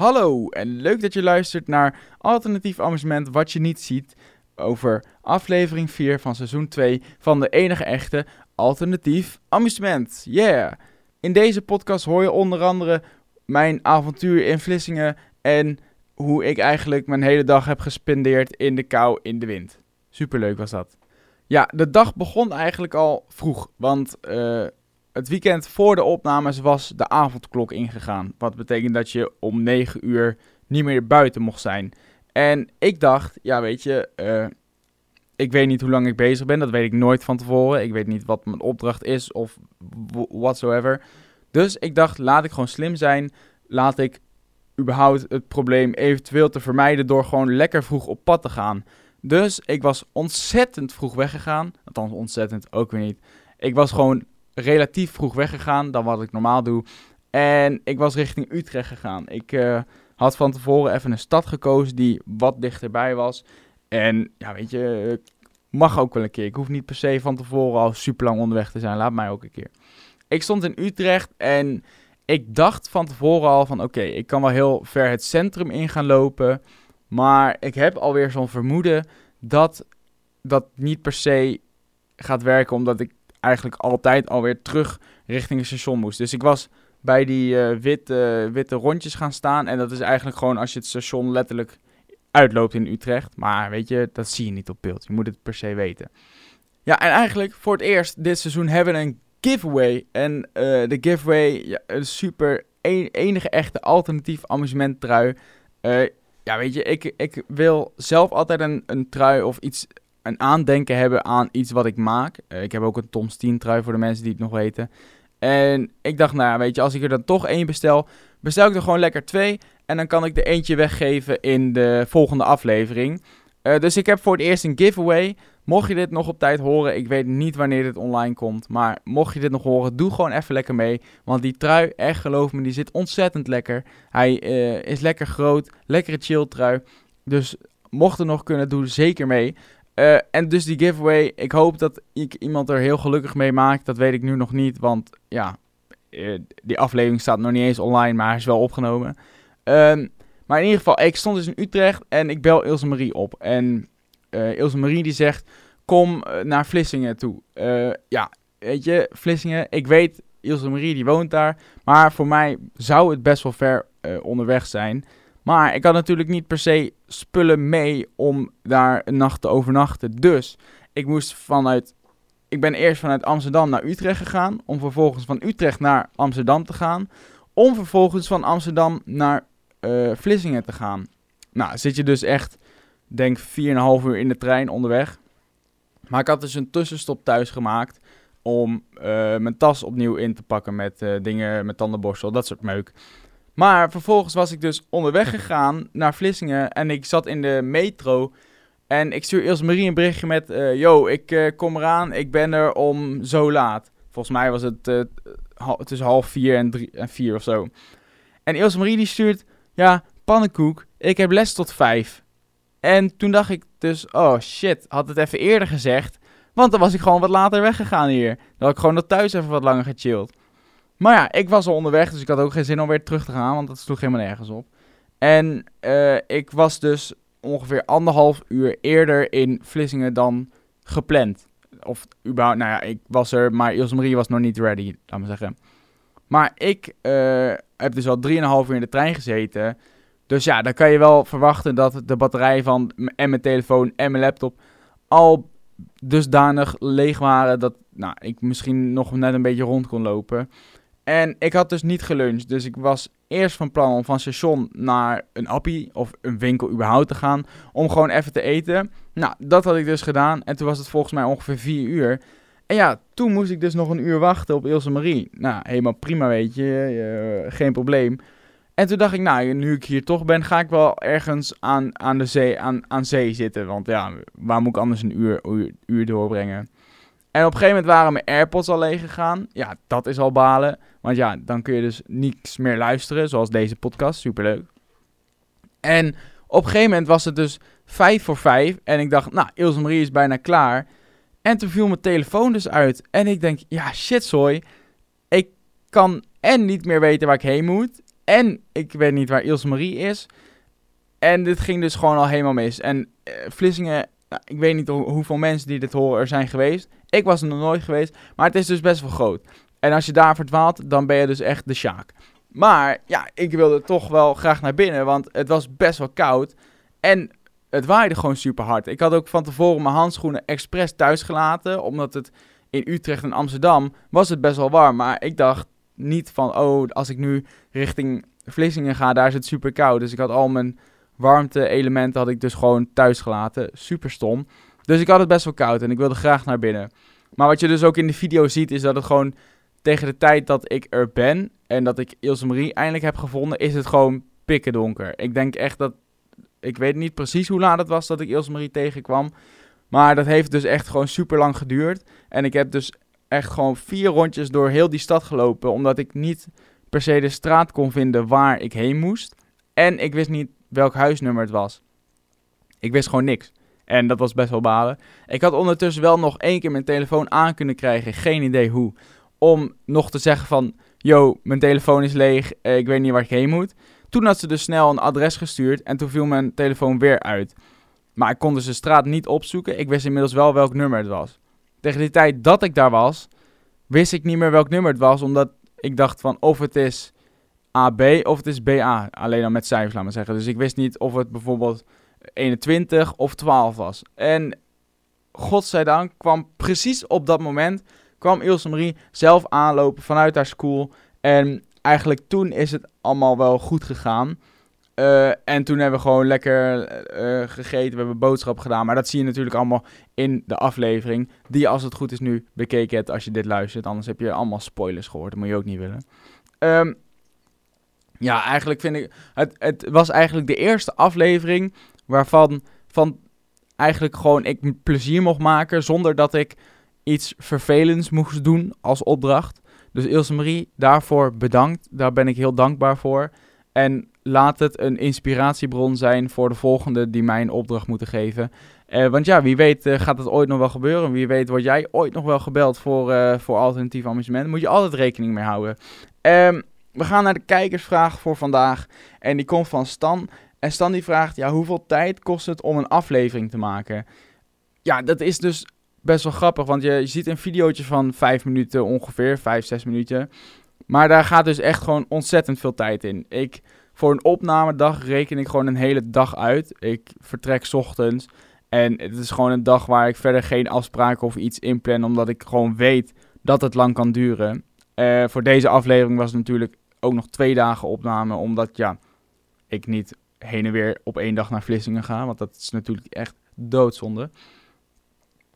Hallo en leuk dat je luistert naar Alternatief Amusement Wat Je Niet Ziet over aflevering 4 van seizoen 2 van de enige echte Alternatief Amusement. Yeah! In deze podcast hoor je onder andere mijn avontuur in Vlissingen en hoe ik eigenlijk mijn hele dag heb gespendeerd in de kou in de wind. Superleuk was dat. Ja, de dag begon eigenlijk al vroeg, want uh, het weekend voor de opnames was de avondklok ingegaan. Wat betekent dat je om 9 uur niet meer buiten mocht zijn. En ik dacht, ja weet je, uh, ik weet niet hoe lang ik bezig ben. Dat weet ik nooit van tevoren. Ik weet niet wat mijn opdracht is of whatsoever. Dus ik dacht, laat ik gewoon slim zijn. Laat ik überhaupt het probleem eventueel te vermijden door gewoon lekker vroeg op pad te gaan. Dus ik was ontzettend vroeg weggegaan. Althans, ontzettend ook weer niet. Ik was gewoon relatief vroeg weggegaan dan wat ik normaal doe. En ik was richting Utrecht gegaan. Ik uh, had van tevoren even een stad gekozen die wat dichterbij was. En ja, weet je, mag ook wel een keer. Ik hoef niet per se van tevoren al super lang onderweg te zijn. Laat mij ook een keer. Ik stond in Utrecht en ik dacht van tevoren al van oké, ik kan wel heel ver het centrum in gaan lopen. Maar ik heb alweer zo'n vermoeden dat dat niet per se gaat werken. Omdat ik eigenlijk altijd alweer terug richting het station moest. Dus ik was bij die uh, witte, witte rondjes gaan staan. En dat is eigenlijk gewoon als je het station letterlijk uitloopt in Utrecht. Maar weet je, dat zie je niet op beeld. Je moet het per se weten. Ja, en eigenlijk voor het eerst dit seizoen hebben we een giveaway. En uh, de giveaway, ja, een super enige echte alternatief amusementtrui. Uh, ja, weet je, ik, ik wil zelf altijd een, een trui of iets, een aandenken hebben aan iets wat ik maak. Uh, ik heb ook een Tom Steen trui voor de mensen die het nog weten. En ik dacht, nou ja, weet je, als ik er dan toch één bestel, bestel ik er gewoon lekker twee. En dan kan ik er eentje weggeven in de volgende aflevering. Uh, dus ik heb voor het eerst een giveaway. Mocht je dit nog op tijd horen, ik weet niet wanneer dit online komt. Maar mocht je dit nog horen, doe gewoon even lekker mee. Want die trui, echt geloof me, die zit ontzettend lekker. Hij uh, is lekker groot, lekkere chill trui. Dus mocht er nog kunnen, doe zeker mee. Uh, en dus die giveaway, ik hoop dat ik iemand er heel gelukkig mee maak. Dat weet ik nu nog niet, want ja, die aflevering staat nog niet eens online, maar is wel opgenomen. Um, maar in ieder geval, ik stond dus in Utrecht en ik bel Ilse Marie op. En uh, Ilse Marie die zegt, kom naar Vlissingen toe. Ja, weet je, Vlissingen, ik weet, Ilse Marie die woont daar. Maar voor mij zou het best wel ver onderweg zijn. Maar ik had natuurlijk niet per se spullen mee om daar een nacht te overnachten. Dus ik moest vanuit. Ik ben eerst vanuit Amsterdam naar Utrecht gegaan. Om vervolgens van Utrecht naar Amsterdam te gaan. Om vervolgens van Amsterdam naar uh, Vlissingen te gaan. Nou, zit je dus echt, denk 4,5 uur in de trein onderweg. Maar ik had dus een tussenstop thuis gemaakt om uh, mijn tas opnieuw in te pakken met uh, dingen, met tandenborstel, dat soort meuk. Maar vervolgens was ik dus onderweg gegaan naar Vlissingen en ik zat in de metro. En ik stuur Ilse Marie een berichtje met, uh, yo, ik kom eraan, ik ben er om zo laat. Volgens mij was het tussen half vier en, drie, en vier of zo. En Ilse Marie die stuurt, ja, pannenkoek, ik heb les tot vijf. En toen dacht ik dus, oh shit, had het even eerder gezegd. Want dan was ik gewoon wat later weggegaan hier. Dan had ik gewoon nog thuis even wat langer gechilled. Maar ja, ik was al onderweg, dus ik had ook geen zin om weer terug te gaan, want dat sloeg helemaal nergens op. En uh, ik was dus ongeveer anderhalf uur eerder in Vlissingen dan gepland. Of überhaupt, nou ja, ik was er, maar Ilse Marie was nog niet ready, laat me zeggen. Maar ik uh, heb dus al 3,5 uur in de trein gezeten. Dus ja, dan kan je wel verwachten dat de batterij van en mijn telefoon en mijn laptop al dusdanig leeg waren dat nou, ik misschien nog net een beetje rond kon lopen. En ik had dus niet geluncht. Dus ik was eerst van plan om van station naar een appie of een winkel überhaupt te gaan. Om gewoon even te eten. Nou, dat had ik dus gedaan. En toen was het volgens mij ongeveer 4 uur. En ja, toen moest ik dus nog een uur wachten op Ilse Marie. Nou, helemaal prima, weet je. Geen probleem. En toen dacht ik, nou, nu ik hier toch ben, ga ik wel ergens aan, aan de zee, aan, aan zee zitten. Want ja, waar moet ik anders een uur, uur, uur doorbrengen? En op een gegeven moment waren mijn AirPods al leeg gegaan. Ja, dat is al balen. Want ja, dan kun je dus niets meer luisteren, zoals deze podcast. Superleuk. En op een gegeven moment was het dus vijf voor vijf. En ik dacht, nou, Ilse Marie is bijna klaar. En toen viel mijn telefoon dus uit. En ik denk, ja, shit, sorry. Ik kan en niet meer weten waar ik heen moet. En ik weet niet waar Ilse Marie is. En dit ging dus gewoon al helemaal mis. En uh, Vlissingen, nou, ik weet niet hoeveel mensen die dit horen er zijn geweest. Ik was er nog nooit geweest, maar het is dus best wel groot. En als je daar verdwaalt, dan ben je dus echt de Sjaak. Maar ja, ik wilde toch wel graag naar binnen, want het was best wel koud. En het waaide gewoon super hard. Ik had ook van tevoren mijn handschoenen expres thuis gelaten, omdat het in Utrecht en Amsterdam was het best wel warm. Maar ik dacht niet van, oh, als ik nu richting Vlissingen ga, daar is het super koud. Dus ik had al mijn warmte-elementen had ik dus gewoon thuis gelaten. Super stom. Dus ik had het best wel koud en ik wilde graag naar binnen. Maar wat je dus ook in de video ziet, is dat het gewoon tegen de tijd dat ik er ben en dat ik Ilse Marie eindelijk heb gevonden, is het gewoon pikken donker. Ik denk echt dat. Ik weet niet precies hoe laat het was dat ik Ilse Marie tegenkwam. Maar dat heeft dus echt gewoon super lang geduurd. En ik heb dus echt gewoon vier rondjes door heel die stad gelopen. Omdat ik niet per se de straat kon vinden waar ik heen moest. En ik wist niet welk huisnummer het was. Ik wist gewoon niks. En dat was best wel balen. Ik had ondertussen wel nog één keer mijn telefoon aan kunnen krijgen. Geen idee hoe. Om nog te zeggen van... Yo, mijn telefoon is leeg. Eh, ik weet niet waar ik heen moet. Toen had ze dus snel een adres gestuurd. En toen viel mijn telefoon weer uit. Maar ik kon dus de straat niet opzoeken. Ik wist inmiddels wel welk nummer het was. Tegen die tijd dat ik daar was... Wist ik niet meer welk nummer het was. Omdat ik dacht van of het is AB of het is BA. Alleen dan met cijfers, laat maar zeggen. Dus ik wist niet of het bijvoorbeeld 21 of 12 was. En godzijdank kwam precies op dat moment kwam Ilse Marie zelf aanlopen vanuit haar school. En eigenlijk toen is het allemaal wel goed gegaan. Uh, en toen hebben we gewoon lekker uh, gegeten, we hebben boodschap gedaan. Maar dat zie je natuurlijk allemaal in de aflevering. Die als het goed is nu bekeken hebt als je dit luistert. Anders heb je allemaal spoilers gehoord, dat moet je ook niet willen. Um, ja, eigenlijk vind ik... Het, het was eigenlijk de eerste aflevering waarvan van eigenlijk gewoon ik plezier mocht maken zonder dat ik iets vervelends moest doen als opdracht. Dus Ilse Marie, daarvoor bedankt. Daar ben ik heel dankbaar voor. En laat het een inspiratiebron zijn voor de volgende die mij een opdracht moeten geven. Uh, want ja, wie weet uh, gaat het ooit nog wel gebeuren. Wie weet word jij ooit nog wel gebeld voor, uh, voor alternatief amusement. Moet je altijd rekening mee houden. Um, we gaan naar de kijkersvraag voor vandaag. En die komt van Stan. En Stan die vraagt, ja, hoeveel tijd kost het om een aflevering te maken? Ja, dat is dus best wel grappig, want je, ziet een videootje van 5 minuten ongeveer, 5, 6 minuten. Maar daar gaat dus echt gewoon ontzettend veel tijd in. Ik, voor een opnamedag reken ik gewoon een hele dag uit. Ik vertrek ochtends en het is gewoon een dag waar ik verder geen afspraken of iets inplan, omdat ik gewoon weet dat het lang kan duren. Uh, voor deze aflevering was het natuurlijk ook nog twee dagen opname, omdat ja, ik niet heen en weer op één dag naar Vlissingen ga, want dat is natuurlijk echt doodzonde.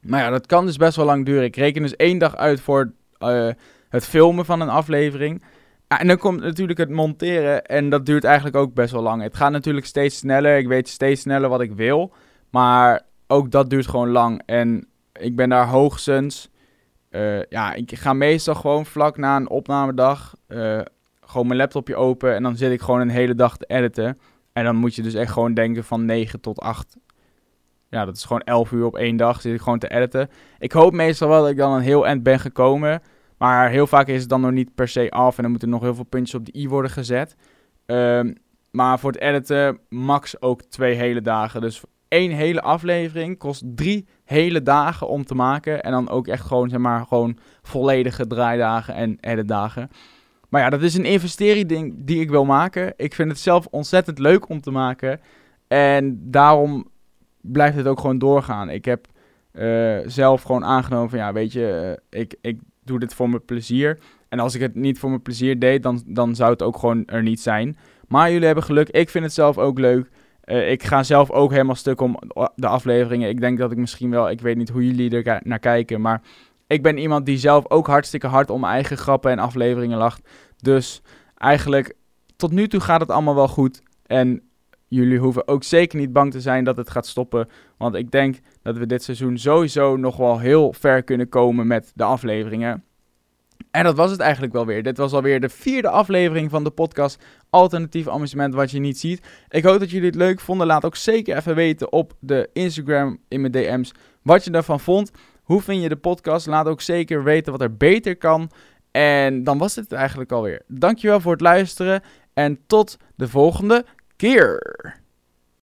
Maar ja, dat kan dus best wel lang duren. Ik reken dus één dag uit voor uh, het filmen van een aflevering. Ja, en dan komt natuurlijk het monteren en dat duurt eigenlijk ook best wel lang. Het gaat natuurlijk steeds sneller, ik weet steeds sneller wat ik wil, maar ook dat duurt gewoon lang. En ik ben daar hoogstens, uh, ja, ik ga meestal gewoon vlak na een opnamedag uh, gewoon mijn laptopje open en dan zit ik gewoon een hele dag te editen. En dan moet je dus echt gewoon denken van 9 tot 8. Ja, dat is gewoon 11 uur op één dag zit ik gewoon te editen. Ik hoop meestal wel dat ik dan een heel eind ben gekomen. Maar heel vaak is het dan nog niet per se af en dan moeten nog heel veel puntjes op de i worden gezet. Um, maar voor het editen max ook twee hele dagen. Dus één hele aflevering kost drie hele dagen om te maken. En dan ook echt gewoon, zeg maar, gewoon volledige draaidagen en editdagen. Maar ja, dat is een investering die ik wil maken. Ik vind het zelf ontzettend leuk om te maken. En daarom blijft het ook gewoon doorgaan. Ik heb uh, zelf gewoon aangenomen van ja, weet je, uh, ik, ik doe dit voor mijn plezier. En als ik het niet voor mijn plezier deed, dan, dan zou het ook gewoon er niet zijn. Maar jullie hebben geluk. Ik vind het zelf ook leuk. Uh, ik ga zelf ook helemaal stuk om de afleveringen. Ik denk dat ik misschien wel, ik weet niet hoe jullie er naar kijken, maar ik ben iemand die zelf ook hartstikke hard om eigen grappen en afleveringen lacht. Dus eigenlijk tot nu toe gaat het allemaal wel goed. En jullie hoeven ook zeker niet bang te zijn dat het gaat stoppen. Want ik denk dat we dit seizoen sowieso nog wel heel ver kunnen komen met de afleveringen. En dat was het eigenlijk wel weer. Dit was alweer de vierde aflevering van de podcast Alternatief Amusement wat je niet ziet. Ik hoop dat jullie het leuk vonden. Laat ook zeker even weten op de Instagram in mijn DM's wat je ervan vond. Hoe vind je de podcast? Laat ook zeker weten wat er beter kan. En dan was dit eigenlijk alweer. Dankjewel voor het luisteren. En tot de volgende keer.